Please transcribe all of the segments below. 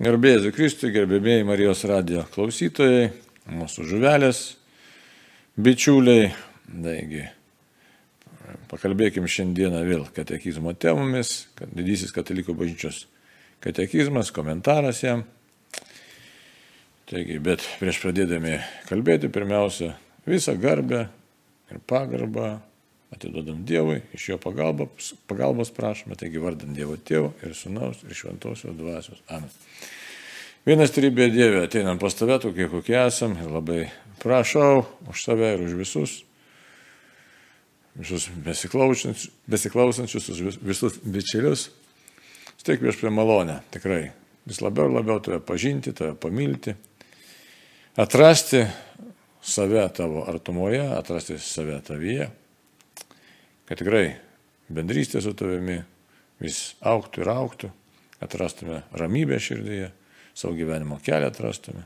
Gerbėjai Kristui, gerbėmėjai Marijos radijo klausytojai, mūsų žuvelės, bičiuliai. Taigi, pakalbėkim šiandieną vėl katekizmo temomis, kad didysis katalikų bažnyčios katekizmas, komentaras jam. Taigi, bet prieš pradėdami kalbėti, pirmiausia, visą garbę ir pagarbą atiduodam Dievui, iš jo pagalbos, pagalbos prašome, taigi vardant Dievo Tėvo ir Sūnaus ir Šventosios Dvasios. Amen. Vienas trybė Dieve, ateinam pas tave tokie, kokie esam ir labai prašau už save ir už visus, visus besiklausančius, besiklausančius visus bičiulius. Steik prieš prie malonę, tikrai. Vis labiau ir labiau tave pažinti, tave pamilti, atrasti save tavo artumoje, atrasti save tavyje, kad tikrai bendrystė su tavimi vis auktų ir auktų, atrastume ramybę širdyje savo gyvenimo kelią atrastume.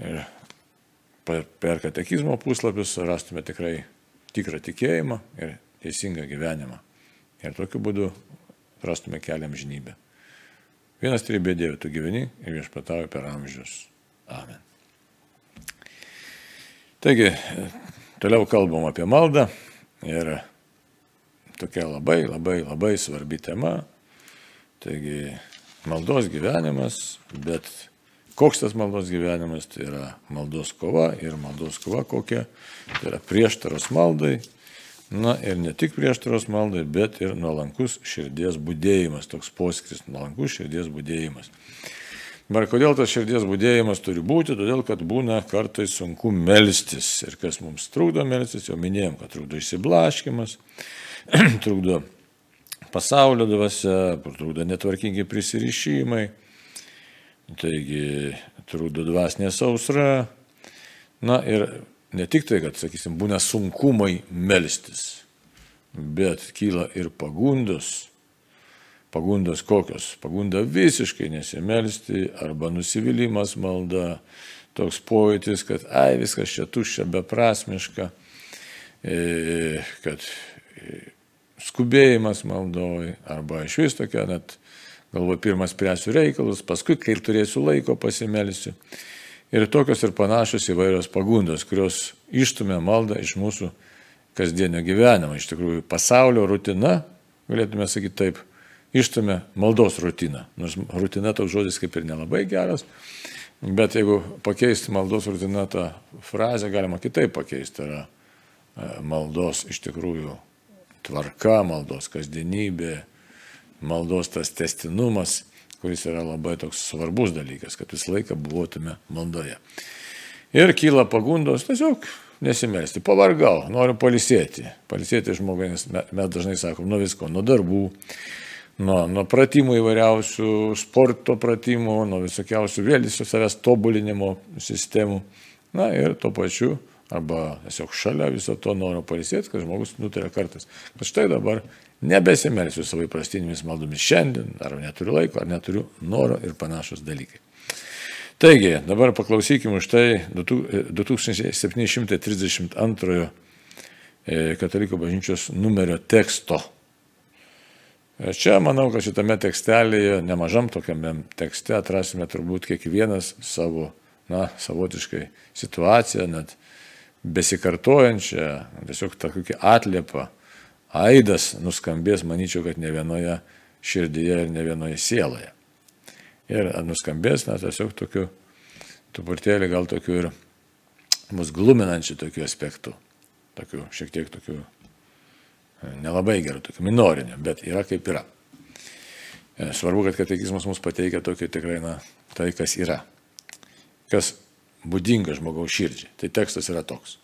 Ir per katekizmo puslapius rastume tikrai tikrą tikėjimą ir teisingą gyvenimą. Ir tokiu būdu rastume keliam žinybę. Vienas trybė Dieve, tu gyveni ir viešpatauji per amžius. Amen. Taigi, toliau kalbam apie maldą ir tokia labai, labai, labai svarbi tema. Taigi, maldos gyvenimas, bet koks tas maldos gyvenimas, tai yra maldos kova ir maldos kova kokia, tai yra prieštaros maldai, na ir ne tik prieštaros maldai, bet ir nuolankus širdies būdėjimas, toks poskris, nuolankus širdies būdėjimas. Dabar kodėl tas širdies būdėjimas turi būti? Todėl, kad būna kartais sunku melstis. Ir kas mums trukdo melstis, jau minėjom, kad trukdo išsiblaškimas, trukdo pasaulio dvasia, trukdo netvarkingi prisirišimai, taigi trukdo dvasinė sausra. Na ir ne tik tai, kad, sakysim, būna sunkumai melstis, bet kyla ir pagundos. Pagundos kokios? Pagunda visiškai nesimelsti arba nusivylimas malda, toks pojūtis, kad ai viskas čia tuščia, beprasmiška, e, kad skubėjimas maldoj, arba iš vis tokia, net galvo pirmas spręsiu reikalus, paskui, kai turėsiu laiko, pasimelsiu. Ir tokios ir panašios įvairios pagundos, kurios ištumė maldą iš mūsų kasdienio gyvenimo. Iš tikrųjų, pasaulio rutina, galėtume sakyti taip, ištumė maldos rutiną. Nors rutina toks žodis kaip ir nelabai geras, bet jeigu pakeisti maldos rutiną, tą frazę galima kitaip pakeisti. Tai yra e, maldos iš tikrųjų tvarka maldos, kasdienybė, maldos tas testinumas, kuris yra labai toks svarbus dalykas, kad visą laiką buvotume maldoje. Ir kyla pagundos tiesiog nesimelsti, pavargau, noriu palisėti. Palisėti žmogui, nes mes dažnai sakom, nuo visko, nuo darbų, nuo, nuo pratimų įvairiausių, sporto pratimų, nuo visokiausių vėlisių savęs tobulinimo sistemų. Na ir tuo pačiu arba tiesiog šalia viso to noro palisėti, kad žmogus nutarė kartais, kad štai dabar nebesimelsiu savo įprastinėmis maldomis šiandien, ar neturiu laiko, ar neturiu noro ir panašus dalykai. Taigi, dabar paklausykime už tai 2732 e, katalikų bažnyčios numerio teksto. Čia manau, kad šitame tekstelėje, nemažam tokiame tekste atrasime turbūt kiekvienas savo, na, savotiškai situaciją, net besikartojančią, tiesiog tokį atliepą, aidas nuskambės, manyčiau, kad ne vienoje širdyje ir ne vienoje sieloje. Ir nuskambės, na, tiesiog tokiu, truputėlį gal tokiu ir mus gluminančių tokių aspektų, tokių šiek tiek tokių e, nelabai gerų, tokių minorinių, bet yra kaip yra. E, svarbu, kad katekizmas mums pateikia tokį tikrai, na, tai kas yra. Kas būdinga žmogaus širdžiai. Tai tekstas yra toks.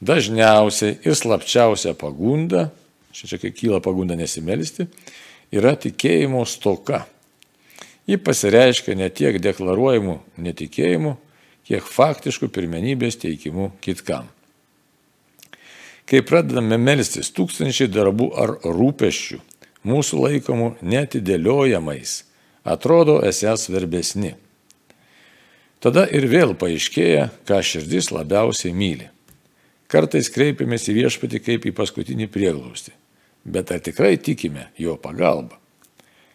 Dažniausiai ir slapčiausia pagunda, čia kai kyla pagunda nesimelisti, yra tikėjimo stoka. Ji pasireiškia ne tiek deklaruojamų netikėjimų, kiek faktiškų pirmenybės teikimų kitkam. Kai pradedame melstis tūkstančiai darbų ar rūpeščių, mūsų laikomų netidėliojamais, atrodo esęs svarbesni. Tada ir vėl paaiškėja, ką širdis labiausiai myli. Kartais kreipiamės į viešpatį kaip į paskutinį prieglausti, bet ar tikrai tikime jo pagalbą?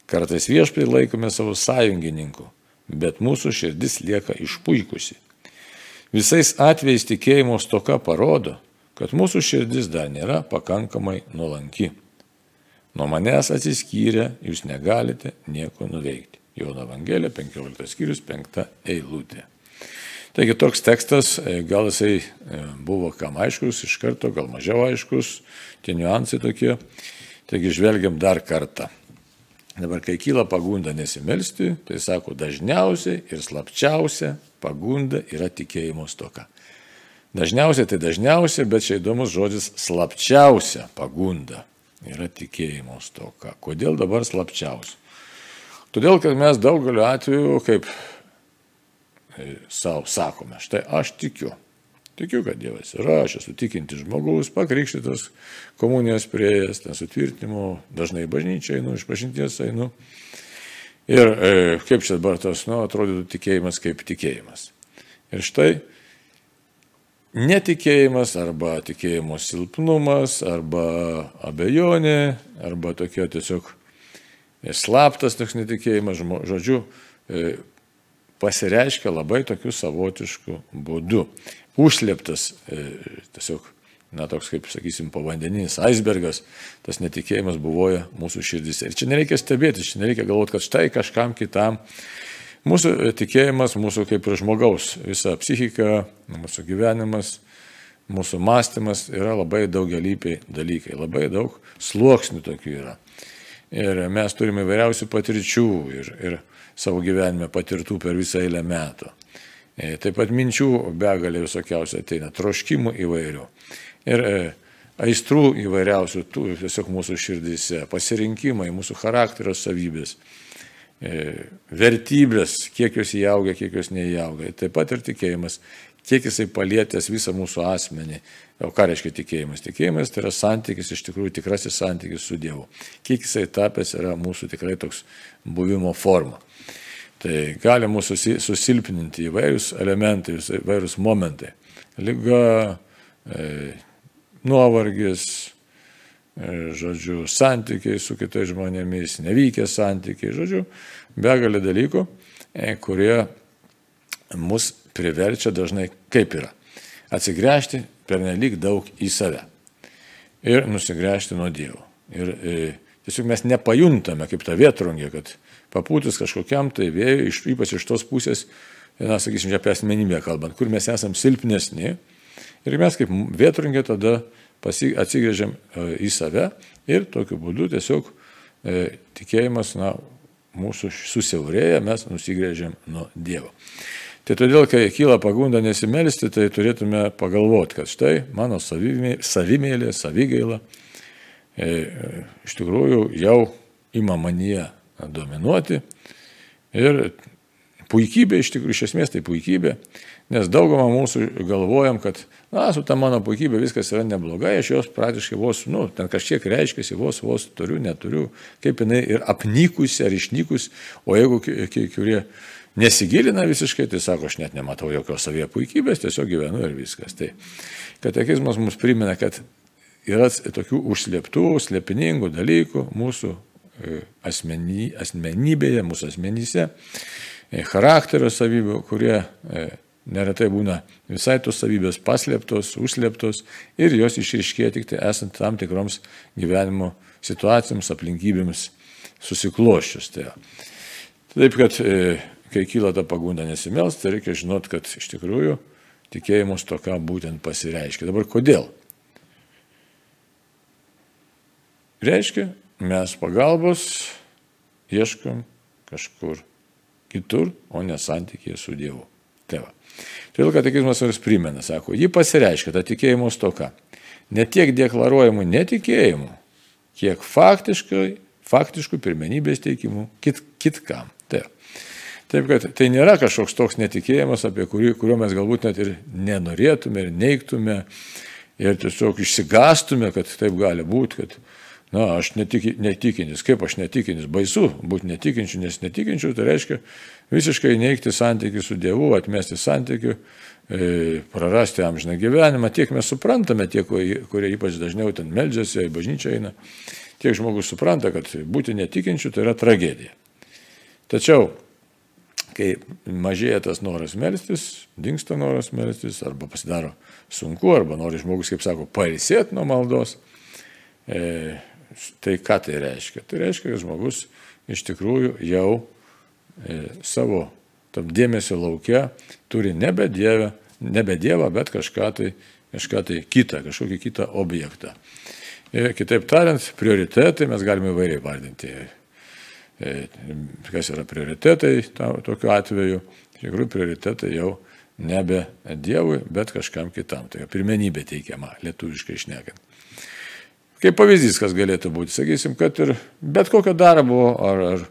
Kartais viešpai laikome savo sąjungininku, bet mūsų širdis lieka išpuikusi. Visais atvejais tikėjimo stoka parodo, kad mūsų širdis dar nėra pakankamai nuolanki. Nuo manęs atsiskyrę jūs negalite nieko nuveikti. Jono Evangelija 15 skyrius 5 eilutė. Taigi toks tekstas, e, gal jisai e, buvo kam aiškus iš karto, gal mažiau aiškus, tie niuansai tokie. Taigi žvelgiam dar kartą. Dabar, kai kyla pagunda nesimelsti, tai sako, dažniausiai ir slapčiausia pagunda yra tikėjimo stoka. Dažniausiai tai dažniausiai, bet čia įdomus žodis slapčiausia pagunda yra tikėjimo stoka. Kodėl dabar slapčiausia? Todėl, kad mes daugeliu atveju, kaip e, savo sakome, štai aš tikiu. Tikiu, kad Dievas yra, aš esu tikintis žmogus, pakrikštytas, komunijos prieėjęs, ten sutvirtinimo, dažnai bažnyčiai einu, iš pažinties einu. Ir e, kaip čia dabar tas, nu, atrodytų tikėjimas kaip tikėjimas. Ir štai netikėjimas arba tikėjimo silpnumas arba abejonė arba tokia tiesiog slaptas toks netikėjimas, žodžiu, e, pasireiškia labai tokiu savotišku būdu. Užslėptas e, tiesiog, na, toks kaip, sakysim, povandeninis icebergas, tas netikėjimas buvoja mūsų širdise. Ir čia nereikia stebėti, čia nereikia galvoti, kad štai kažkam kitam. Mūsų e, tikėjimas, mūsų kaip ir žmogaus, visa psichika, mūsų gyvenimas, mūsų mąstymas yra labai daugelypiai dalykai, labai daug sluoksnių tokių yra. Ir mes turime įvairiausių patirčių ir, ir savo gyvenime patirtų per visą eilę metų. E, taip pat minčių begalė visokiausių ateina, troškimų įvairių. Ir e, aistrų įvairiausių, tų tiesiog mūsų širdise, pasirinkimai, mūsų charakterio savybės, vertybės, kiek jos įauga, kiek jos neįauga. Taip pat ir tikėjimas, kiek jisai palietęs visą mūsų asmenį. O ką reiškia tikėjimas? Tikėjimas tai yra santykis, iš tikrųjų tikrasis santykis su Dievu. Kiek jisai tapęs yra mūsų tikrai toks buvimo forma. Tai gali mūsų susilpninti įvairius elementai, įvairius momentai. Liga, e, nuovargis, e, žodžiu, santykiai su kitais žmonėmis, nevykę santykiai, žodžiu, begalė dalykų, e, kurie mus priverčia dažnai kaip yra. Atsigręžti per nelik daug į save ir nusigręžti nuo Dievo. Ir e, tiesiog mes nepajuntame kaip ta vietrungė, kad papūtus kažkokiam tai vėjui, ypač iš tos pusės, na, sakysim, apie asmenybę kalbant, kur mes esame silpnesni. Ir mes kaip vietrungė tada pasi, atsigrėžiam e, į save ir tokiu būdu tiesiog e, tikėjimas, na, mūsų susiaurėja, mes nusigrėžiam nuo Dievo. Tai todėl, kai kyla pagunda nesimelisti, tai turėtume pagalvoti, kad štai mano savimėlė, savigaila e, iš tikrųjų jau ima manyje dominuoti. Ir puikybė, iš tikrųjų, iš esmės tai puikybė, nes daugumą mūsų galvojam, kad, na, su ta mano puikybė viskas yra neblogai, aš jos praktiškai vos, nu, ten kažkiek reiškiasi, vos, vos turiu, neturiu, kaip jinai ir apnykusi ar išnykusi, o jeigu kai kurie nesigilina visiškai, tai sako, aš net nematau jokios savie puikybės, tiesiog gyvenu ir viskas. Tai katekizmas mums primena, kad yra tokių užslėptų, slėpiningų dalykų mūsų e, asmeny, asmenybėje, mūsų asmenyse, e, charakterio savybių, kurie e, neretai būna visai tos savybės paslėptos, užslėptos ir jos išriškėja tik tai esant tam tikroms gyvenimo situacijoms, aplinkybėms susikloščius. Tai. Taip kad kai kyla ta pagunda nesimels, tai reikia žinot, kad iš tikrųjų tikėjimo stoka būtent pasireiškia. Dabar kodėl? Reiškia, mes pagalbos ieškam kažkur kitur, o ne santykėje su Dievu. Tai va. Todėl katekizmas vis primena, sako, ji pasireiškia, ta tikėjimo stoka. Ne tiek deklaruojamų netikėjimų, kiek faktiškai, faktiškų pirmenybės teikimų kit, kitkam. Tai. Taip kad tai nėra kažkoks toks netikėjimas, apie kurį, kurio mes galbūt net ir nenorėtume ir neiktume ir tiesiog išsigastume, kad taip gali būti, kad, na, aš netiki, netikinis, kaip aš netikinis, baisu būti netikinčiu, nes netikinčiu, tai reiškia visiškai neikti santykių su Dievu, atmesti santykių, e, prarasti amžiną gyvenimą, tiek mes suprantame, tie, kurie ypač dažniau ten meldžiasi, į bažnyčią eina, tiek žmogus supranta, kad būti netikinčiu tai yra tragedija. Tačiau, kai mažėja tas noras melstis, dinksta noras melstis, arba pasidaro sunku, arba nori žmogus, kaip sako, pailsėti nuo maldos, e, tai ką tai reiškia? Tai reiškia, kad žmogus iš tikrųjų jau savo tam dėmesio laukia turi nebe Dievą, nebe Dievą, bet kažką tai, kažką tai kitą, kažkokį kitą objektą. Ir kitaip tariant, prioritetai mes galime įvairiai vardinti. E, kas yra prioritetai tokiu atveju? Iš tikrųjų, prioritetai jau nebe Dievui, bet kažkam kitam. Tai pirmenybė teikiama, lietuviškai išnekant. Kaip pavyzdys, kas galėtų būti, sakysim, kad ir bet kokio darbo ar, ar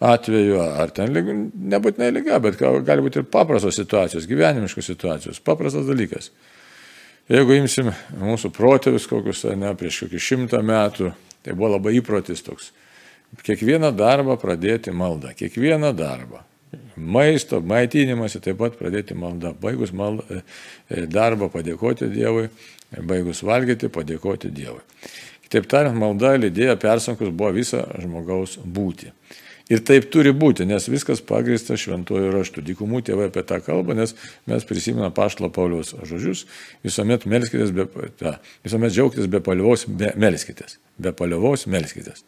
atveju, ar ten nebūtinai lyga, bet gali būti ir paprastos situacijos, gyvenimiškos situacijos, paprastas dalykas. Jeigu imsim mūsų protėvius kokius, ne, prieš kokį šimtą metų, tai buvo labai įprotis toks. Kiekvieną darbą pradėti maldą, kiekvieną darbą. Maisto, maitinimąsi taip pat pradėti maldą. Baigus maldą, e, darbą padėkoti Dievui, baigus valgyti, padėkoti Dievui. Kitaip tariant, malda lydėjo persunkus buvo visą žmogaus būti. Ir taip turi būti, nes viskas pagrįsta šventuoju raštu. Dykumų tėvai apie tą kalbą, nes mes prisimename Paštlo Pauliaus žodžius, visuomet melskitės, be, ta, visuomet džiaugtis be paliovos, be, melskitės. Be paliovos, melskitės.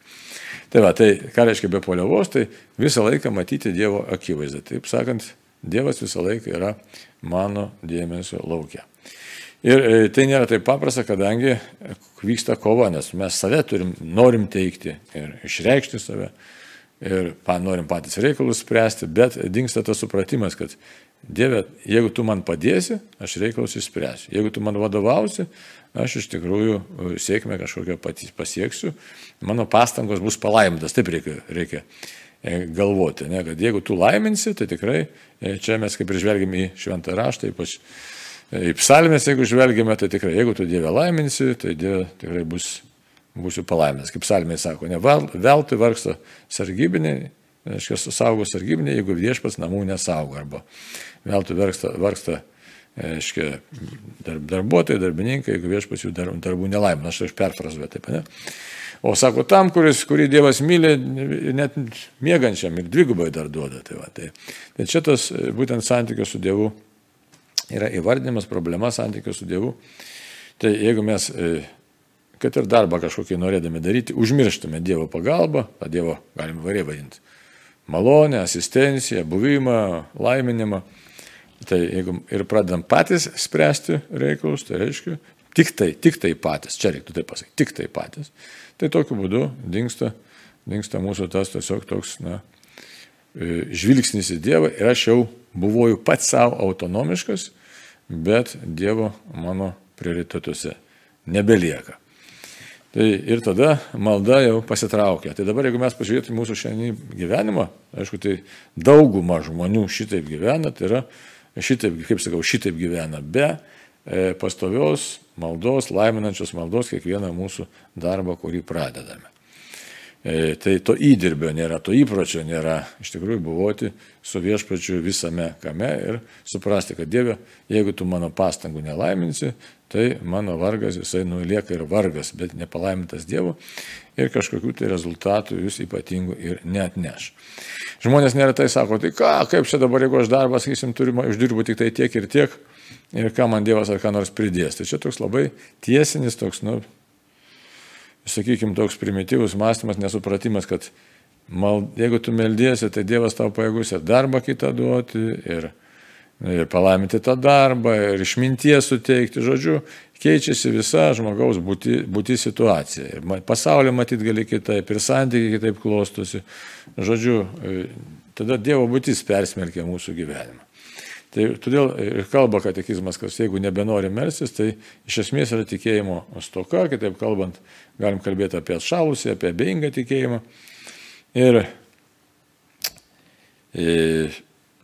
Tai va, tai ką reiškia be paliovos, tai visą laiką matyti Dievo akivaizdą. Taip sakant, Dievas visą laiką yra mano dėmesio laukia. Ir e, tai nėra taip paprasta, kadangi vyksta kova, nes mes save turim, norim teikti ir išreikšti save ir norim patys reikalus spręsti, bet dinksta tas supratimas, kad Dieve, jeigu tu man padėsi, aš reikalus išspręsiu. Jeigu tu man vadovausi, aš iš tikrųjų e, sėkmę kažkokią pasieksiu, mano pastangos bus palaimintas. Taip reikia, reikia e, galvoti, ne? kad jeigu tu laiminsi, tai tikrai čia mes kaip ir žvelgiam į šventą raštą, ypač į psalmės, jeigu žvelgiame, tai tikrai, jeigu tu Dievę laiminsi, tai Dieve tikrai bus, būsiu palaiminęs. Kaip psalmė sako, ne veltui vargsta sargybiniai, reiškia, saugo sargybiniai, jeigu viešpas namų nesaugo, arba veltui vargsta, vargsta reiškia, darb, darbuotojai, darbininkai, jeigu viešpas jų dar, darbų nelaimina, aš aš perfrazuoju taip, ne? O sako, tam, kuris, kurį Dievas myli, net mėgančiam ir dvigubai dar duoda. Tai, va, tai, tai čia tas būtent santykio su Dievu yra įvardinimas, problema santykių su Dievu. Tai jeigu mes, kad ir darbą kažkokį norėdami daryti, užmirštume Dievo pagalbą, tą Dievo galime variai vadinti, malonę, asistenciją, buvimą, laiminimą, tai jeigu ir pradedam patys spręsti reikalus, tai reiškia, tik tai, tik tai patys, čia reiktų tai pasakyti, tik tai patys, tai tokiu būdu dinksta, dinksta mūsų tas tiesiog toks, na, e, žvilgsnis į Dievą ir aš jau buvau pats savo autonomiškas, bet Dievo mano prioritetuose nebelieka. Tai ir tada malda jau pasitraukia. Tai dabar, jeigu mes pažiūrėtume mūsų šiandien gyvenimą, aišku, tai dauguma žmonių šitaip gyvena, tai yra šitaip, kaip sakau, šitaip gyvena be e, pastovios maldos, laiminančios maldos kiekvieną mūsų darbą, kurį pradedame. E, tai to įdirbio nėra, to įpročio nėra. Iš tikrųjų, buvoti su viešpačiu visame kame ir suprasti, kad Dieve, jeigu tu mano pastangų nelaiminsi, tai mano vargas visai nulieka ir vargas, bet nepalaimintas Dievu ir kažkokių tai rezultatų jūs ypatingų ir net neš. Žmonės neretai sako, tai ką, kaip čia dabar, jeigu aš darbą, sakysim, turime, uždirbu tik tai tiek ir tiek, ir ką man Dievas ar ką nors pridės. Tai čia toks labai tiesinis, toks, nu, sakykime, toks primityvus mąstymas, nesupratimas, kad mal, jeigu tu meldiesi, tai Dievas tau pajėgus ir darbą kitą duoti, ir, ir palaiminti tą darbą, ir išminties suteikti. Žodžiu, keičiasi visa žmogaus būti, būti situacija. Ir pasaulio matyti gali kitaip, ir santykiai kitaip klostosi. Žodžiu, tada Dievo būtis persmelkia mūsų gyvenimą. Tai todėl ir kalba katekizmas, kad jeigu nebenori melsis, tai iš esmės yra tikėjimo stoka, kitaip kalbant, galim kalbėti apie atšalusį, apie abejingą tikėjimą. Ir e,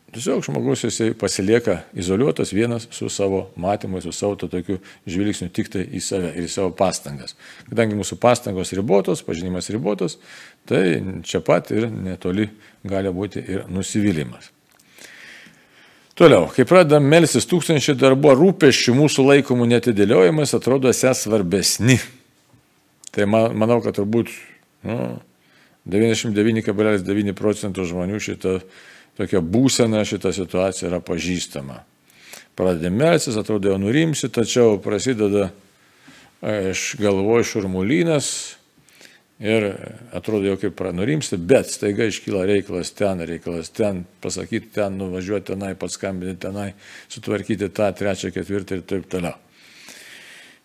tiesiog žmogus jisai pasilieka izoliuotas vienas su savo matymu, su savo to tokiu žvilgsniu tik tai į save ir į savo pastangas. Kadangi mūsų pastangos ribotos, pažinimas ribotas, tai čia pat ir netoli gali būti ir nusivylimas. Toliau, kai pradedam melsis tūkstančių darbų ar rūpeščių mūsų laikomų netidėliojimais, atrodo esę svarbesni. Tai man, manau, kad turbūt nu, 99,9 procentų žmonių šitą tokia būsena, šita situacija yra pažįstama. Pradedi melsis, atrodo jau nurimsi, tačiau prasideda iš galvoje šurmulynas ir atrodo jau kaip pranurimsti, bet staiga iškyla reikalas ten, reikalas ten, pasakyti ten, nuvažiuoti tenai, paskambinti tenai, sutvarkyti tą, trečią, ketvirtą ir taip toliau.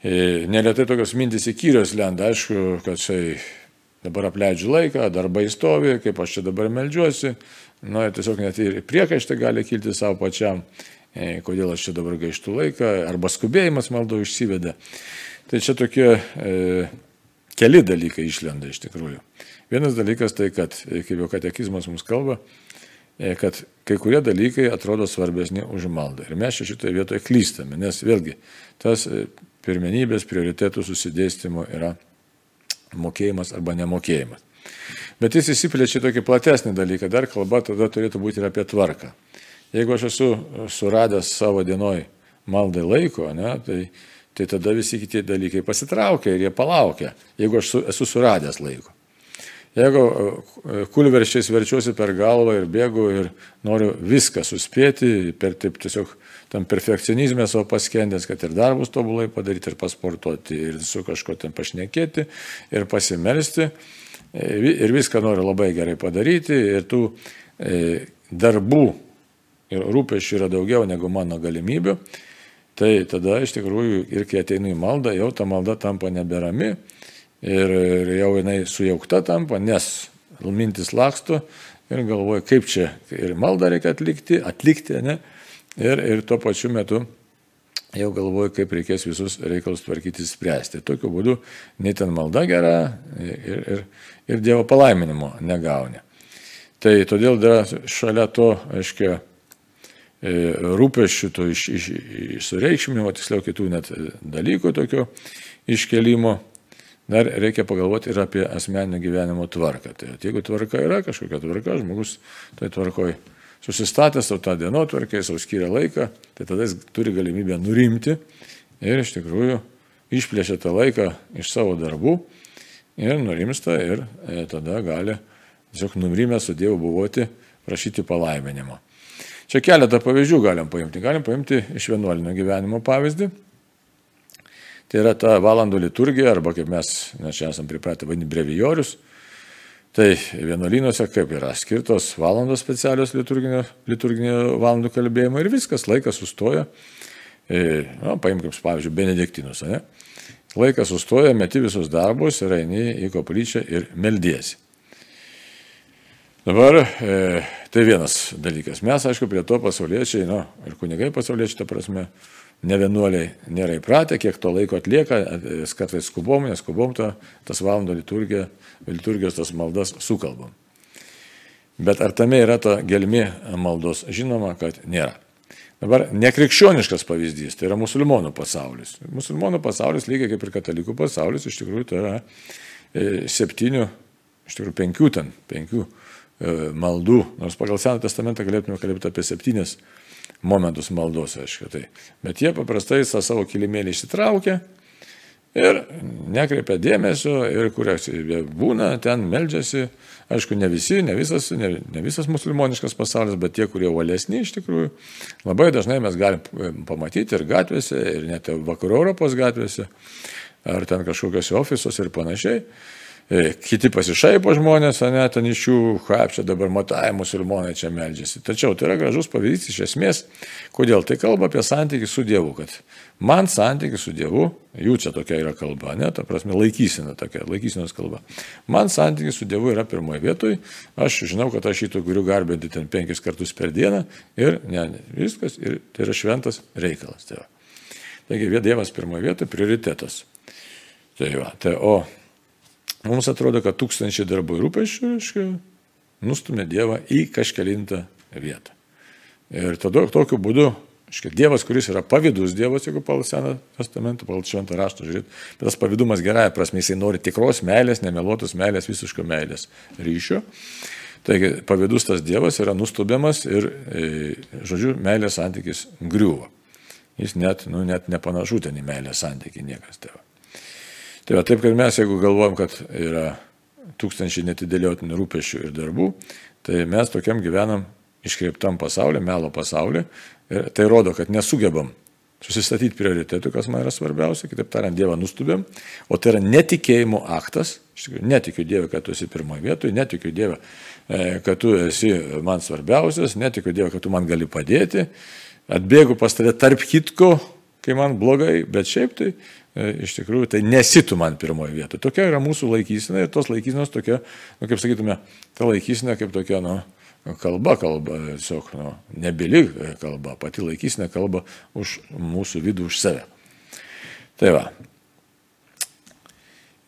E, neretai tokios mintis įkyrios lenda, aišku, kad štai dabar apleidžiu laiką, darbai stovi, kaip aš čia dabar melžiuosi, nu, tiesiog net ir priekaištai gali kilti savo pačiam, e, kodėl aš čia dabar gaištu laiką, arba skubėjimas maldo išsiveda. Tai čia tokie e, keli dalykai išlenda iš tikrųjų. Vienas dalykas tai, kad, e, kaip jau katekizmas mums kalba, e, kad kai kurie dalykai atrodo svarbesni už maldą. Ir mes šitoje vietoje klystame, nes vėlgi tas pirmenybės, prioritetų susidėstymo yra mokėjimas arba nemokėjimas. Bet jis įsiplečia tokį platesnį dalyką, dar kalba tada turėtų būti ir apie tvarką. Jeigu aš esu suradęs savo dienoj maldai laiko, ne, tai, tai tada visi kiti dalykai pasitraukia ir jie palaukia, jeigu aš su, esu suradęs laiko. Jeigu e, kulverščiais verčiuosi per galvą ir bėgu ir noriu viską suspėti, per taip tiesiog tam perfekcionizmė savo paskendęs, kad ir darbus tobulai padaryti, ir pasportuoti, ir su kažko ten pašnekėti, ir pasimelsti, e, ir viską noriu labai gerai padaryti, ir tų e, darbų ir rūpešių yra daugiau negu mano galimybių, tai tada iš tikrųjų ir kai ateinu į maldą, jau ta malda tampa neberami ir jau jinai sujaukta tampa, nes mintis laksto ir galvoja, kaip čia ir maldą reikia atlikti, atlikti, ne? ir, ir tuo pačiu metu jau galvoju, kaip reikės visus reikalus tvarkyti, spręsti. Tokiu būdu nei ten malda gera ir, ir, ir Dievo palaiminimo negauni. Tai todėl šalia to, aiškiai, rūpeščių, to iš, iš, iš sureikšminimo, tiksliau kitų net dalykų tokio iškelimo, dar reikia pagalvoti ir apie asmeninio gyvenimo tvarką. Tai jeigu tvarka yra kažkokia tvarka, žmogus tai tvarkoja susistatęs savo tą dienotvarkę, savo skiria laiką, tai tada jis turi galimybę nurimti ir iš tikrųjų išplėšia tą laiką iš savo darbų ir nurimsta ir e, tada gali tiesiog nurimę su Dievu buvoti, prašyti palaiminimo. Čia keletą pavyzdžių galim paimti. Galim paimti iš vienuolinio gyvenimo pavyzdį. Tai yra ta valandų liturgija, arba kaip mes, mes čia esame pripratę vadinti brevijorius, Tai vienuolynuose kaip yra skirtos valandos specialios liturginio, liturginio valandų kalbėjimo ir viskas, laikas sustoja. E, na, paimkim, pavyzdžiui, Benediktinus. Ne? Laikas sustoja, meti visus darbus ir eini į koplyčią ir meldiesi. Dabar e, tai vienas dalykas. Mes, aišku, prie to pasauliečiai, nu, ir kunigai pasauliečiai, ta prasme, ne vienuoliai nėra įpratę, kiek to laiko atlieka, kartais skubom, neskubom to, tas valandų liturgija, liturgijos tas maldas sukalbam. Bet ar tame yra ta gelmi maldos? Žinoma, kad nėra. Dabar nekrikščioniškas pavyzdys, tai yra musulmonų pasaulis. Musulmonų pasaulis, lygiai kaip ir katalikų pasaulis, iš tikrųjų tai yra e, septynių, iš tikrųjų penkių ten, penkių e, maldų, nors pagal Seną testamentą galėtume kalbėti apie septynias momentus maldos, aišku. Tai. Bet jie paprastai tą savo kilimėlį išsitraukia ir nekreipia dėmesio ir kur jie būna, ten meldžiasi. Aišku, ne visi, ne visas, ne, ne visas musulmoniškas pasaulis, bet tie, kurie uolesni iš tikrųjų. Labai dažnai mes galim e, pamatyti ir gatvėse, ir net vakarų Europos gatvėse, ar ten kažkokiuose ofisuose ir panašiai E, kiti pasišaipo žmonės, ne, ten iš jų, kaip čia dabar matai, musulmonai čia meldžiasi. Tačiau tai yra gražus pavyzdys iš esmės, kodėl tai kalba apie santykių su Dievu, kad man santykių su Dievu, jų čia tokia yra kalba, ne, ta prasme laikysena tokia, laikysenos kalba. Man santykių su Dievu yra pirmoje vietoje, aš žinau, kad aš šito turiu garbinti ten penkis kartus per dieną ir ne, ne viskas, ir tai yra šventas reikalas. Tai va. Taigi, Dievas pirmoje vietoje prioritetas. Tai va, tai o Mums atrodo, kad tūkstančiai darbų ir rūpešių, reiškia, nustumė Dievą į kažkelintą vietą. Ir tada tokiu būdu, reiškia, Dievas, kuris yra pavydus Dievas, jeigu pagal Seną testamentą, pagal Šventą raštą žiūrėt, bet tas pavydumas gerąją prasme, jisai nori tikros meilės, nemeluotos meilės, visiško meilės ryšio. Taigi pavydus tas Dievas yra nustubiamas ir, e, žodžiu, meilės santykis griūva. Jis net, nu, net nepanašu ten į meilės santykį niekas tėvą. Tai va, taip, kad mes, jeigu galvojam, kad yra tūkstančiai netidėliotinų rūpešių ir darbų, tai mes tokiam gyvenam iškreiptam pasaulyje, melo pasaulyje. Ir tai rodo, kad nesugebam susistatyti prioritetų, kas man yra svarbiausia, kitaip tariant, Dievą nustubėm, o tai yra netikėjimo aktas, iš tikrųjų netikiu Dievą, kad tu esi pirmoje vietoje, netikiu Dievą, e, kad tu esi man svarbiausias, netikiu Dievą, kad tu man gali padėti, atbėgu pas tave tarp kitko, kai man blogai, bet šiaip tai iš tikrųjų tai nesitų man pirmoje vietoje. Tokia yra mūsų laikysena ir tos laikysenos tokia, nu, kaip sakytume, ta laikysena kaip tokia, nu, kalba kalba, tiesiog nu, nebili kalba, pati laikysime kalba už mūsų vidų, už save. Tai va.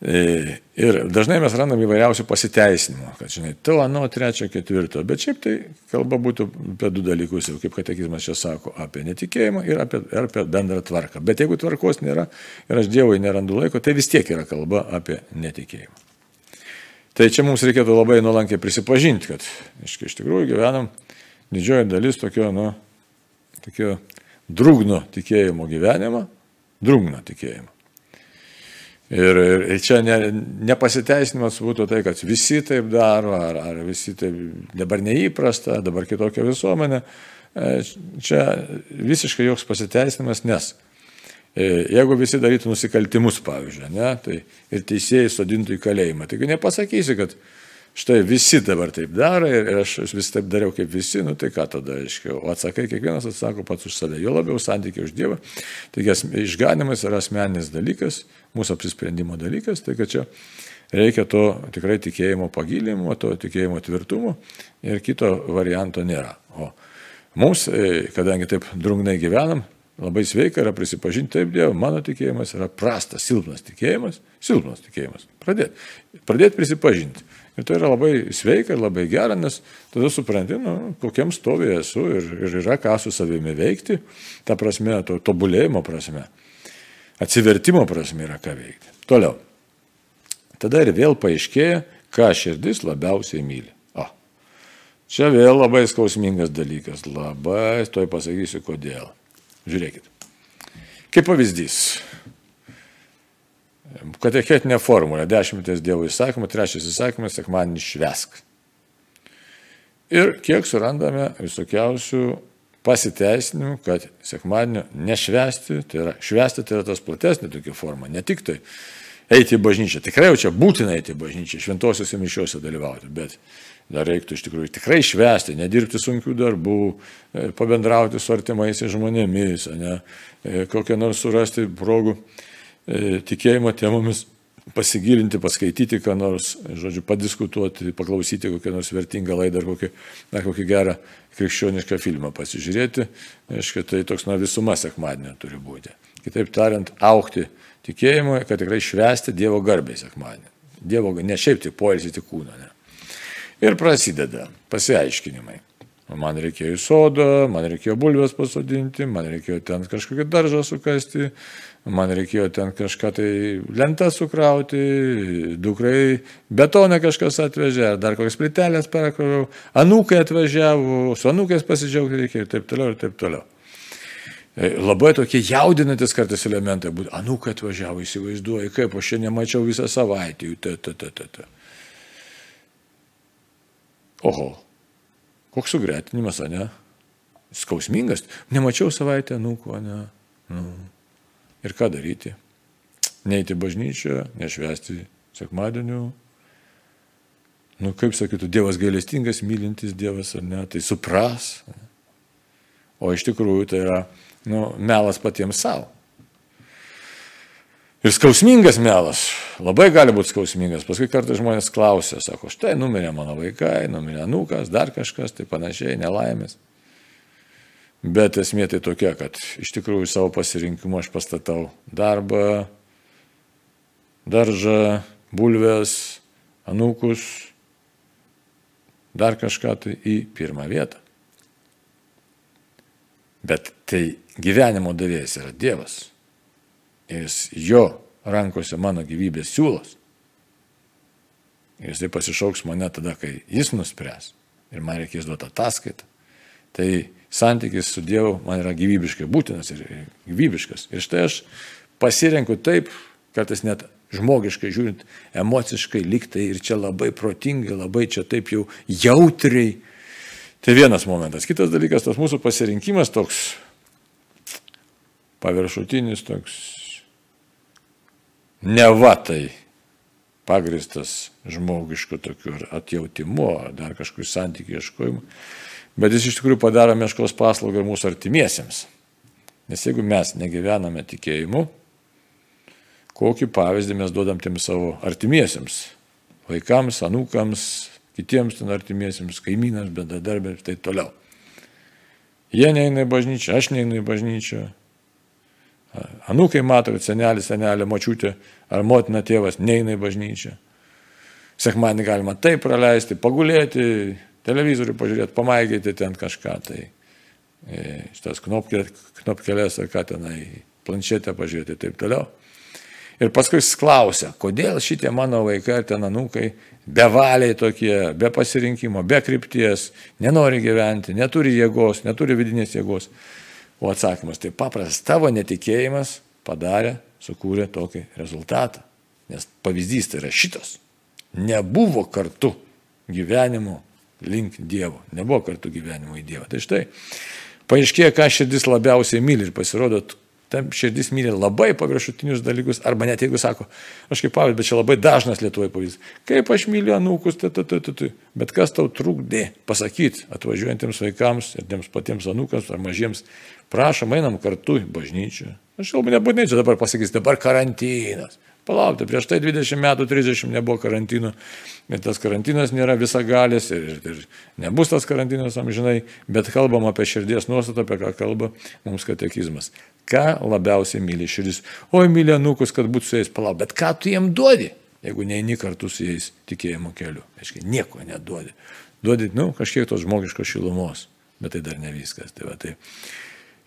E, ir dažnai mes randam įvairiausių pasiteisinimų, kad, žinai, to, ano, trečio, ketvirto, bet šiaip tai kalba būtų apie du dalykus, jau kaip katekizmas čia sako, apie netikėjimą ir apie, ir apie bendrą tvarką. Bet jeigu tvarkos nėra ir aš Dievui nerandu laiko, tai vis tiek yra kalba apie netikėjimą. Tai čia mums reikėtų labai nuolankiai prisipažinti, kad iš, iš tikrųjų gyvenam didžioji dalis tokio, nu, tokio drūgno tikėjimo gyvenimą, drūgno tikėjimo. Ir, ir čia ne, nepasiteisinimas būtų tai, kad visi taip daro, ar, ar visi taip dabar neįprasta, dabar kitokia visuomenė. E, čia visiškai joks pasiteisinimas, nes E, jeigu visi darytų nusikaltimus, pavyzdžiui, ne, tai ir teisėjai sodintų į kalėjimą, taigi nepasakysi, kad štai visi dabar taip daro ir aš vis taip dariau kaip visi, nu tai ką tada aiškiau. O atsakai, kiekvienas atsako pats už save, jo labiau santykiai už Dievą. Taigi išganimas yra asmeninis dalykas, mūsų apsisprendimo dalykas, tai kad čia reikia to tikrai tikėjimo pagilinimo, to tikėjimo tvirtumo ir kito varianto nėra. O mums, e, kadangi taip drungnai gyvenam, Labai sveika yra prisipažinti, taip, Dieve, mano tikėjimas yra prastas, silpnas tikėjimas, silpnas tikėjimas. Pradėti. Pradėti prisipažinti. Ir tai yra labai sveika ir labai gera, nes tada supranti, nu, kokiam stovėje esu ir, ir yra ką su savimi veikti, ta prasme, to tobulėjimo prasme, atsivertimo prasme yra ką veikti. Toliau. Tada ir vėl paaiškėja, ką širdis labiausiai myli. O. Čia vėl labai skausmingas dalykas. Labai, toj pasakysiu kodėl. Žiūrėkit. Kaip pavyzdys. Katechetinė formulė. Dešimties Dievo įsakymų, trečias įsakymas, sekmanį švesk. Ir kiek surandame visokiausių pasiteisinimų, kad sekmadienio nešvesti, tai yra švesti, tai yra tas platesnė tokia forma, ne tik tai eiti į bažnyčią, tikrai jau čia būtina eiti į bažnyčią, šventosiuose mišiuose dalyvauti, bet dar reiktų iš tikrųjų tikrai švesti, nedirbti sunkių darbų, e, pabendrauti su artimaisiais žmonėmis, ne, e, kokią nors surasti progų tikėjimo temomis, pasigilinti, paskaityti, ką nors, žodžiu, padiskutuoti, paklausyti kokią nors vertingą laidą ar kokį, na, kokį gerą krikščionišką filmą pasižiūrėti. Aišku, tai toks, na, visuma sekmadienio turi būti. Kitaip tariant, aukti tikėjimui, kad tikrai švesti Dievo garbę sekmadienį. Dievo, ne šiaip tik poilsį, tik kūną. Ne. Ir prasideda pasiaiškinimai. Man reikėjo į sodą, man reikėjo bulvės pasodinti, man reikėjo ten kažkokį daržą sukasti, man reikėjo ten kažką tai lentą sukrauti, dukrai betoną kažkas atvežė, ar dar kokias plytelės perkroviau, anūkai atvažiavo, su anūkais pasidžiaugti reikėjo ir taip toliau, ir taip toliau. E, labai tokie jaudinantis kartais elementai, būtų, anūkai atvažiavo, įsivaizduoju, kaip aš čia nemačiau visą savaitę, jų, ta, ta, ta, ta, ta. Oho, koks sugretinimas, ne? Skausmingas. Nemačiau savaitę nūko, ne? Nu. Ir ką daryti? Neiti bažnyčią, nešvesti sekmadienių. Nu, kaip sakytų, Dievas gailestingas, mylintis Dievas, ar ne? Tai supras. O iš tikrųjų tai yra nu, melas patiems savo. Ir skausmingas melas, labai gali būti skausmingas. Paskui kartais žmonės klausia, sako, štai numirė mano vaikai, numirė anūkas, dar kažkas, tai panašiai, nelaimės. Bet esmė tai tokia, kad iš tikrųjų savo pasirinkimu aš pastatau darbą, daržą, bulves, anūkus, dar kažką tai į pirmą vietą. Bet tai gyvenimo davėjas yra Dievas jis jo rankose mano gyvybės siūlos. Ir jis tai pasišauks mane tada, kai jis nuspręs. Ir man reikės duoti ataskaitą. Tai santykis su Dievu man yra gyvybiškai būtinas ir gyvybiškas. Ir štai aš pasirenku taip, kartais net žmogiškai žiūrint, emociškai liktai ir čia labai protingai, labai čia taip jau jautriai. Tai vienas momentas. Kitas dalykas, tas mūsų pasirinkimas toks paviršutinis, toks nevatai pagristas žmogišku tokiu atjautimu, ar dar kažkokiu santykiu ieškojimu, bet jis iš tikrųjų padaro meškos paslaugą ir mūsų artimiesiems. Nes jeigu mes negyvename tikėjimu, kokį pavyzdį mes duodam tiem savo artimiesiems, vaikams, anūkams, kitiems ten artimiesiems, kaimynams, bendradarbėms ir taip toliau. Jie neina į bažnyčią, aš neinu į bažnyčią, Anūkai mato, kad senelis, senelė, močiutė ar motina tėvas neina į bažnyčią. Sekmanį galima taip praleisti, pagulėti, televizorių pažiūrėti, pamaigyti ten kažką. Tai e, šitas knopkelės ar ką tenai, planšetę pažiūrėti ir taip toliau. Ir paskui jis klausia, kodėl šitie mano vaikai ar ten anūkai bevaliai tokie, be pasirinkimo, be krypties, nenori gyventi, neturi jėgos, neturi vidinės jėgos. O atsakymas tai paprastas, tavo netikėjimas padarė, sukūrė tokį rezultatą. Nes pavyzdys tai yra šitas. Nebuvo kartu gyvenimo link Dievo. Nebuvo kartu gyvenimo į Dievą. Tai štai, paaiškėja, ką širdis labiausiai myli ir pasirodo, tam širdis myli labai paviršutinius dalykus, arba net jeigu sako, aš kaip pavyzdys, bet čia labai dažnas Lietuvoje pavyzdys, kaip aš myliu anūkus, tai, tai, tai, tai, bet kas tau trukdė pasakyti atvažiuojantiems vaikams ir tiems patiems anūkams ar mažiems, prašom, einam kartu į bažnyčią. Aš jau nebūtinai čia dabar pasakys, dabar karantinas. Palaukite, prieš tai 20 metų, 30 nebuvo karantino ir tas karantinas nėra visagalis ir, ir nebus tas karantinas amžinai, bet kalbam apie širdies nuostatą, apie ką kalba mums katekizmas. Ką labiausiai myli širdis? Oi, myli anūkus, kad būtų su jais palauk, bet ką tu jiem duodi, jeigu neini kartu su jais tikėjimo keliu? Aiškiai, nieko neduodi. Duodi, nu, kažkiek tos žmogiškos šilumos, bet tai dar ne viskas. Tai va, tai.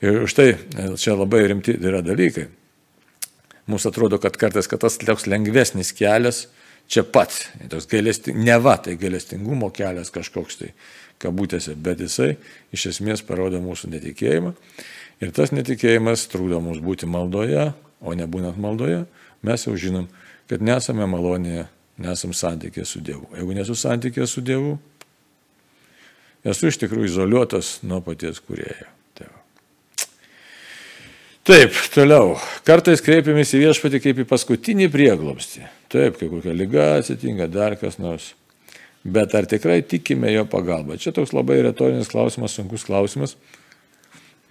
Ir už tai čia labai rimti yra dalykai. Mums atrodo, kad kartais, kad tas toks lengvesnis kelias čia pat, toks gailesti, ne va, tai gailestingumo kelias kažkoks tai kabutėse, bet jisai iš esmės parodo mūsų netikėjimą. Ir tas netikėjimas trūdo mums būti maldoje, o nebūnant maldoje, mes jau žinom, kad nesame malonėje, nesam santykė su Dievu. Jeigu nesu santykė su Dievu, esu iš tikrųjų izoliuotas nuo paties kurėjo. Taip, toliau. Kartais kreipiamės į viešpatį kaip į paskutinį prieglobstį. Taip, kai kokia lyga atsitinka, dar kas nors. Bet ar tikrai tikime jo pagalbą? Čia toks labai retorinis klausimas, sunkus klausimas.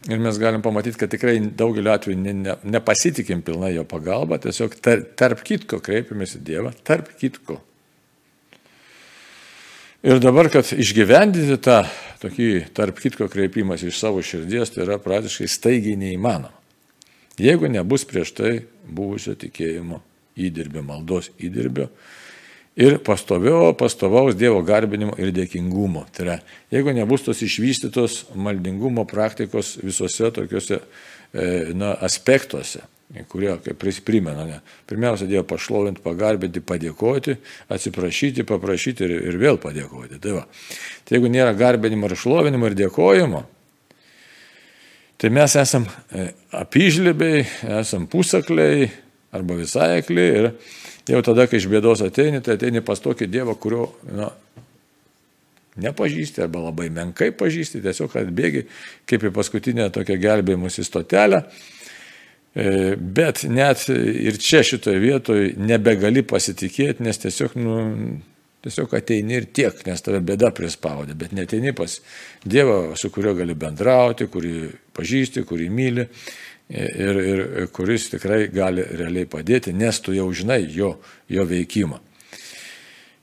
Ir mes galim pamatyti, kad tikrai daugeliu atveju ne, ne, nepasitikim pilnai jo pagalba, tiesiog tar, tarp kitko kreipiamės į Dievą, tarp kitko. Ir dabar, kad išgyvendinti tą tokį tarp kitko kreipimas iš savo širdies, tai yra praktiškai staigiai neįmanoma. Jeigu nebus prieš tai buvusio tikėjimo įdirbio, maldos įdirbio ir pastovio, pastovaus Dievo garbinimo ir dėkingumo. Tai yra, jeigu nebus tos išvystytos maldingumo praktikos visose tokiuose e, na, aspektuose, kurie, kaip primena, ne, pirmiausia, Dievą pašlovinti, pagarbinti, padėkoti, atsiprašyti, paprašyti ir, ir vėl padėkoti. Tai, va. tai jeigu nėra garbinimo ir šlovinimo ir dėkojimo, Tai mes esam e, apyžlibiai, esam pusakliai arba visai akliai ir jau tada, kai iš bėdos ateini, tai ateini pas tokį Dievą, kurio na, nepažįsti arba labai menkai pažįsti, tiesiog atbėgi kaip į paskutinę tokią gelbėjimusi stotelę. E, bet net ir čia šitoje vietoje nebegali pasitikėti, nes tiesiog nu, Tiesiog ateini ir tiek, nes tave bėda prispaudė, bet neteini pas Dievą, su kuriuo gali bendrauti, kurį pažįsti, kurį myli ir, ir kuris tikrai gali realiai padėti, nes tu jau žinai jo, jo veikimą.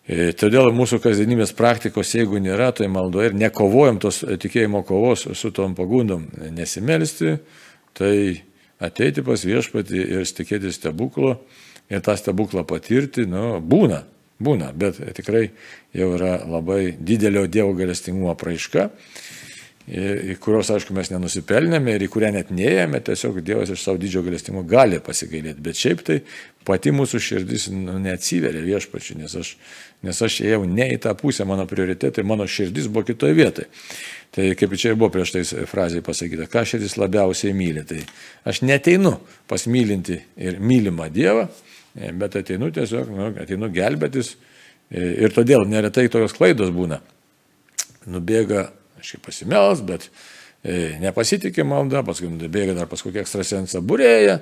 E, todėl mūsų kasdienybės praktikos, jeigu nėra, tai maldo ir nekovojam tos tikėjimo kovos su tom pagundom nesimelisti, tai ateiti pas viešpatį ir tikėti stebuklo ir tą stebuklą patirti, nu, būna. Būna, bet tikrai jau yra labai didelio Dievo galestingumo apraiška, į kurios, aišku, mes nenusipelnėme ir į kurią net neėjome, tiesiog Dievas iš savo didžio galestingumo gali pasigailėti. Bet šiaip tai pati mūsų širdis nu, neatsiveria viešpačiu, nes aš, nes aš ėjau ne į tą pusę, mano prioritetai, mano širdis buvo kitoje vietoje. Tai kaip čia ir buvo prieš tai frazėje pasakyta, ką širdis labiausiai myli. Tai aš neteinu pasmylinti ir mylimą Dievą, bet ateinu tiesiog, nu, ateinu gelbėtis ir todėl neretai tokios klaidos būna. Nubėga, aš kaip pasimels, bet nepasitikė malda, paskui bėga dar pas kokį ekstrasensą būrėją,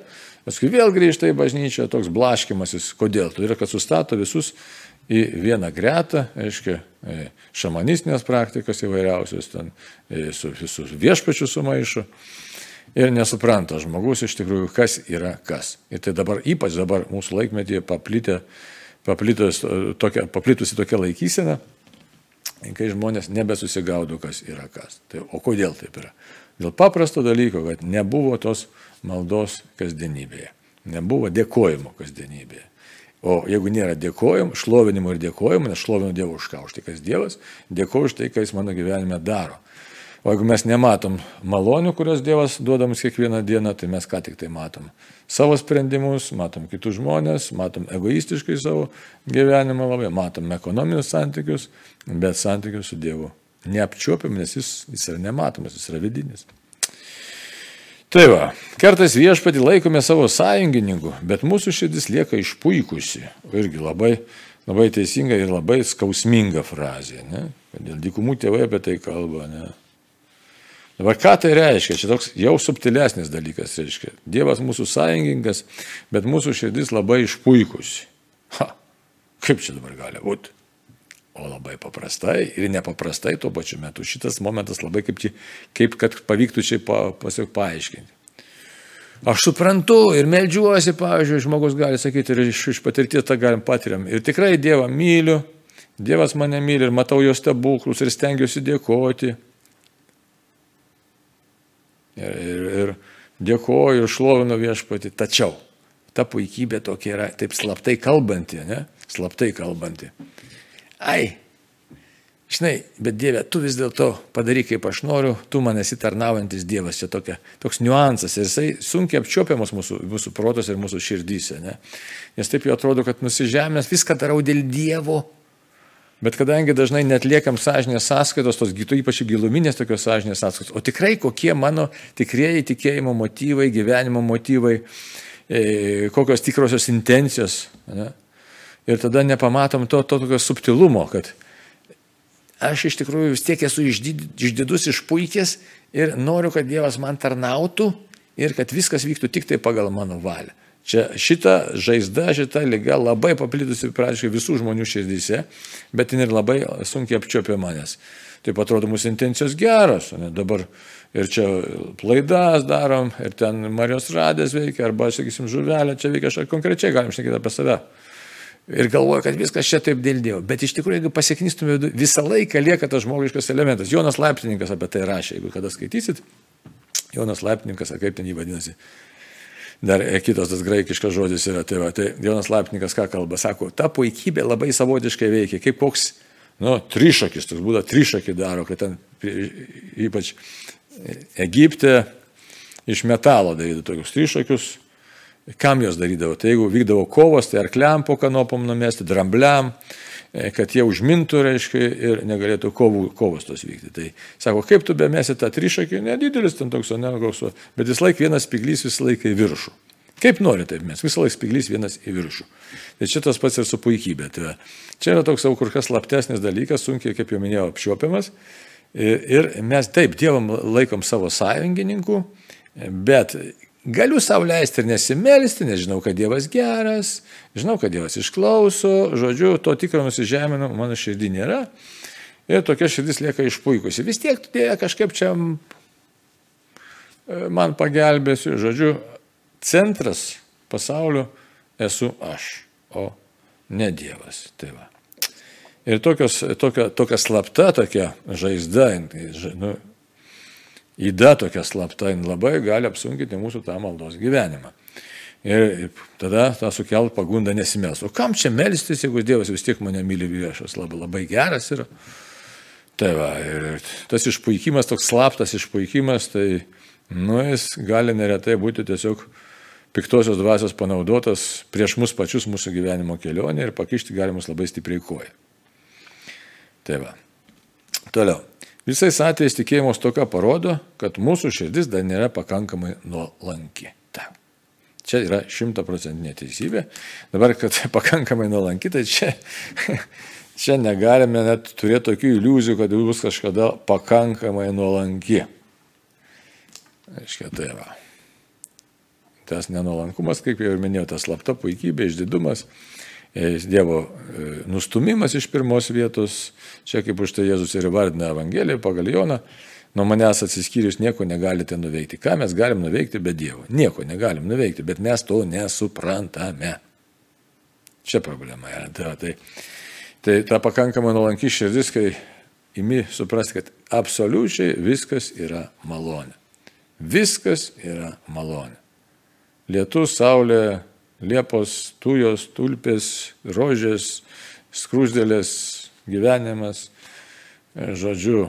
paskui vėl grįžta į bažnyčią, toks blaškimasis. Kodėl? Todėl, kad sustato visus į vieną gretą, aiškiai, šamanistinės praktikas įvairiausios, ten su, su viešpačiu sumaišu ir nesupranta žmogus iš tikrųjų, kas yra kas. Ir tai dabar, ypač dabar mūsų laikmetyje paplitė, paplitus, tokia, paplitusi tokia laikysena, kai žmonės nebesusigaudo, kas yra kas. Tai, o kodėl taip yra? Dėl paprasto dalyko, kad nebuvo tos maldos kasdienybėje, nebuvo dėkojimo kasdienybėje. O jeigu nėra dėkojimo, šlovinimo ir dėkojimo, nes šlovinu Dievą už ką, už tai, kas Dievas, dėkoju už tai, ką Jis mano gyvenime daro. O jeigu mes nematom malonių, kurias Dievas duoda mums kiekvieną dieną, tai mes ką tik tai matom. Savo sprendimus, matom kitus žmonės, matom egoistiškai savo gyvenimą labai, matom ekonominius santykius, bet santykius su Dievu neapčiuopiam, nes jis, jis yra nematomas, jis yra vidinis. Tai va, kartais viešpatį laikome savo sąjungininku, bet mūsų širdis lieka išpuikusi. Irgi labai, labai teisinga ir labai skausminga frazė. Ne? Dėl dykumų tėvai apie tai kalba. Ne? Dabar ką tai reiškia? Čia toks jau subtilesnis dalykas reiškia. Dievas mūsų sąjungininkas, bet mūsų širdis labai išpuikusi. Ha, kaip čia dabar gali būti? O labai paprastai ir nepaprastai tuo pačiu metu. Šitas momentas labai kaip, kaip kad pavyktų čia pa, pasiek paaiškinti. Aš suprantu ir melžiuosi, pavyzdžiui, žmogus gali sakyti ir iš, iš patirties tą galim patiriam. Ir tikrai Dievą myliu, Dievas mane myli ir matau jo stebuklus ir stengiuosi dėkoti. Ir, ir, ir dėkoju ir šlovinu viešpati. Tačiau ta puikybė tokia yra taip slaptai kalbanti, ne? Slaptai kalbanti. Ai, žinai, bet Dieve, tu vis dėlto padaryk kaip aš noriu, tu man esi tarnaujantis Dievas, čia tokia, toks niuansas ir jisai sunkiai apčiopiamas mūsų, mūsų protos ir mūsų širdyse, ne? Nes taip jau atrodo, kad nusižemęs viską darau dėl Dievo, Bet kadangi dažnai netliekam sąžinės sąskaitos, tos gytų ypač giluminės tokios sąžinės sąskaitos, o tikrai kokie mano tikrieji tikėjimo motyvai, gyvenimo motyvai, e, kokios tikrosios intencijos. Ne? Ir tada nepamatom to, to tokio subtilumo, kad aš iš tikrųjų vis tiek esu išdidus, išpuikęs ir noriu, kad Dievas man tarnautų ir kad viskas vyktų tik tai pagal mano valią. Čia šita žaizda, šita lyga labai paplitusi praktiškai visų žmonių širdyse, bet jin ir labai sunkiai apčiopia manęs. Taip atrodo, mūsų intencijos geros. Ne? Dabar ir čia plaidas darom, ir ten Marijos radės veikia, arba, sakysim, žuvelė čia veikia, aš konkrečiai galim šnekėti apie save. Ir galvoju, kad viskas čia taip dėl Dievo. Bet iš tikrųjų, jeigu pasieknystume, visą laiką lieka tas žmogiškas elementas. Jonas Laiptininkas apie tai rašė, jeigu kada skaitysit. Jonas Laiptininkas, kaip ten jį vadinasi, dar e, kitas tas graikiškas žodis yra. Tai, va, tai Jonas Lapnikas ką kalba? Sako, ta puikybė labai savotiškai veikia, kaip koks, nu, trišakis, toks būda trišakį daro, kad ten ypač Egipte iš metalo darydavo tokius trišakius. Kam jos darydavo? Tai jeigu vykdavo kovos, tai arkliam po kanopom numesti, drambliam, E, kad jie užmintų, reiškia, ir negalėtų kovų, kovos tos vykti. Tai sako, kaip tu bemesi tą trišakį, nedidelis ten toks, ne koks, bet vis laik vienas spiglys visą laiką į viršų. Kaip nori, taip mes, visą laiką spiglys vienas į viršų. Tai čia tas pats ir su puikybė. Tai čia yra toks jau kur kas slaptesnis dalykas, sunkiai, kaip jau minėjau, apčiuopiamas. Ir mes taip, Dievam laikom savo sąjungininkų, bet Galiu savo leisti ir nesimelsti, nes žinau, kad Dievas geras, žinau, kad Dievas išklauso, žodžiu, to tikro nusižeminimo mano širdį nėra. Ir tokia širdis lieka išpuikusi. Vis tiek Dieve kažkaip čia e, man pagelbėsiu. Žodžiu, centras pasaulio esu aš, o ne Dievas. Tai va. Ir tokios, tokia, tokia slapta, tokia žaizda, nu, įda tokia slapta, labai gali apsunkinti mūsų tą maldos gyvenimą. Ir tada tą sukelt pagundą nesimels. O kam čia melstis, jeigu Dievas vis tiek mane myli viešas, labai, labai geras yra. Tai va, ir tas išpuikimas, toks slaptas išpuikimas, tai, nu, jis gali neretai būti tiesiog piktosios dvasios panaudotas prieš mus pačius mūsų gyvenimo kelionę ir pakišti gali mus labai stipriai koją. Tai va. Toliau. Visais atvejais tikėjimo stoka parodo, kad mūsų širdis dar nėra pakankamai nuolanki. Ta. Čia yra šimtaprocentinė teisybė. Dabar, kad pakankamai nuolanki, tai čia, čia negalime net turėti tokių iliuzijų, kad bus kažkada pakankamai nuolanki. Aiškiai, tai va. Tas nenuolankumas, kaip jau ir minėjau, tas slapta puikybė, išdidumas, Dievo e, nustumimas iš pirmos vietos, čia kaip už tai Jėzus ir vardina Evangeliją pagal Joną, nuo manęs atsiskyrius nieko negalite nuveikti. Ką mes galim nuveikti be Dievo? Nieko negalim nuveikti, bet mes to nesuprantame. Čia problema yra. Tai, tai, tai ta pakankamai nuolanki širdis, kai imi suprasti, kad absoliučiai viskas yra malonė. Viskas yra malonė. Lietus, saulė, liepos, tujos, tulpės, rožės, skrūsdėlės, gyvenimas, žodžiu,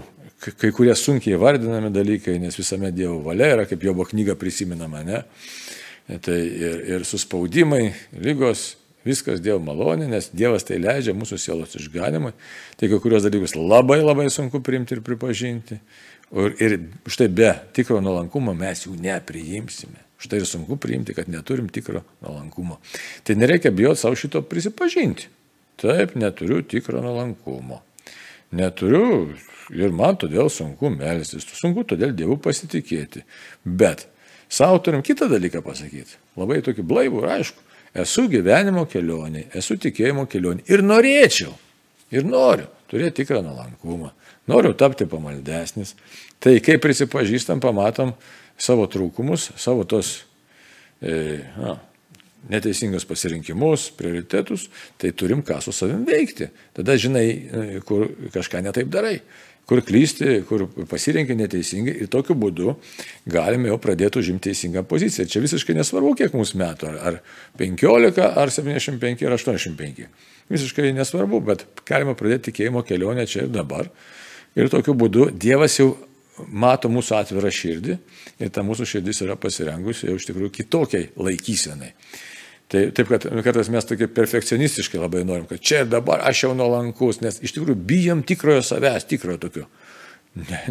kai kurie sunkiai vardinami dalykai, nes visame Dievo valia yra, kaip Jobo knyga prisiminama, ne? Tai ir, ir suspaudimai, lygos, viskas Dievo malonė, nes Dievas tai leidžia mūsų sielos išganimui. Tai kai kurios dalykus labai labai sunku priimti ir pripažinti. Ir, ir štai be tikro nuolankumo mes jų nepriimsime. Štai ir sunku priimti, kad neturim tikro nuolankumo. Tai nereikia bijoti savo šito prisipažinti. Taip, neturiu tikro nuolankumo. Neturiu ir man todėl sunku melstis, sunku todėl Dievu pasitikėti. Bet savo turim kitą dalyką pasakyti. Labai tokį blaivų ir aišku. Esu gyvenimo kelionė, esu tikėjimo kelionė ir norėčiau, ir noriu turėti tikrą nuolankumą, noriu tapti pamaldesnis. Tai kai prisipažįstam, pamatom savo trūkumus, savo tos e, na, neteisingus pasirinkimus, prioritetus, tai turim ką su savim veikti. Tada žinai, e, kur kažką netaip darai kur klysti, kur pasirinkai neteisingai ir tokiu būdu galime jau pradėti užimti teisingą poziciją. Čia visiškai nesvarbu, kiek mums metų, ar, ar 15, ar 75, ar 85. Visiškai nesvarbu, bet galime pradėti tikėjimo kelionę čia ir dabar. Ir tokiu būdu Dievas jau mato mūsų atvirą širdį ir ta mūsų širdis yra pasirengusi jau iš tikrųjų kitokiai laikysenai. Tai taip, kad kartais mes tokie perfekcionistiškai labai norim, kad čia ir dabar aš jau nuolankus, nes iš tikrųjų bijom tikrojo savęs, tikrojo tokio.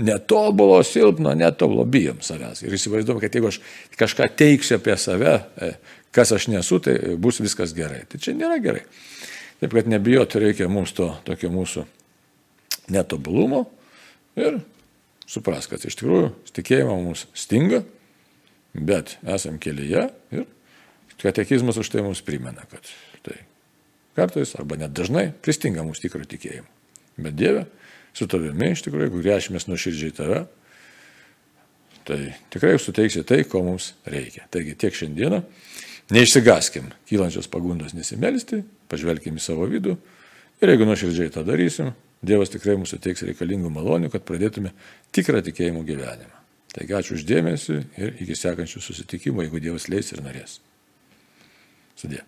Netobulo, silpno, netobulo bijom savęs. Ir įsivaizduom, kad jeigu aš kažką teiksiu apie save, e, kas aš nesu, tai bus viskas gerai. Tai čia nėra gerai. Taip, kad nebijoti reikia mums to tokio mūsų netobulumo ir supras, kad iš tikrųjų tikėjimo mums stinga, bet esam kelyje ir Katekizmas už tai mums primena, kad tai kartais arba net dažnai pristinga mūsų tikro tikėjimo. Bet Dieve, su tavimi iš tikrųjų, jeigu grėšimės nuoširdžiai tave, tai tikrai suteiksi tai, ko mums reikia. Taigi tiek šiandieną. Neišsigaskim kylančios pagundos nesimelisti, pažvelkim į savo vidų ir jeigu nuoširdžiai tą darysim, Dievas tikrai mums suteiks reikalingų malonių, kad pradėtume tikrą tikėjimo gyvenimą. Taigi ačiū uždėmesi ir iki sekančių susitikimų, jeigu Dievas leis ir norės. Sudė.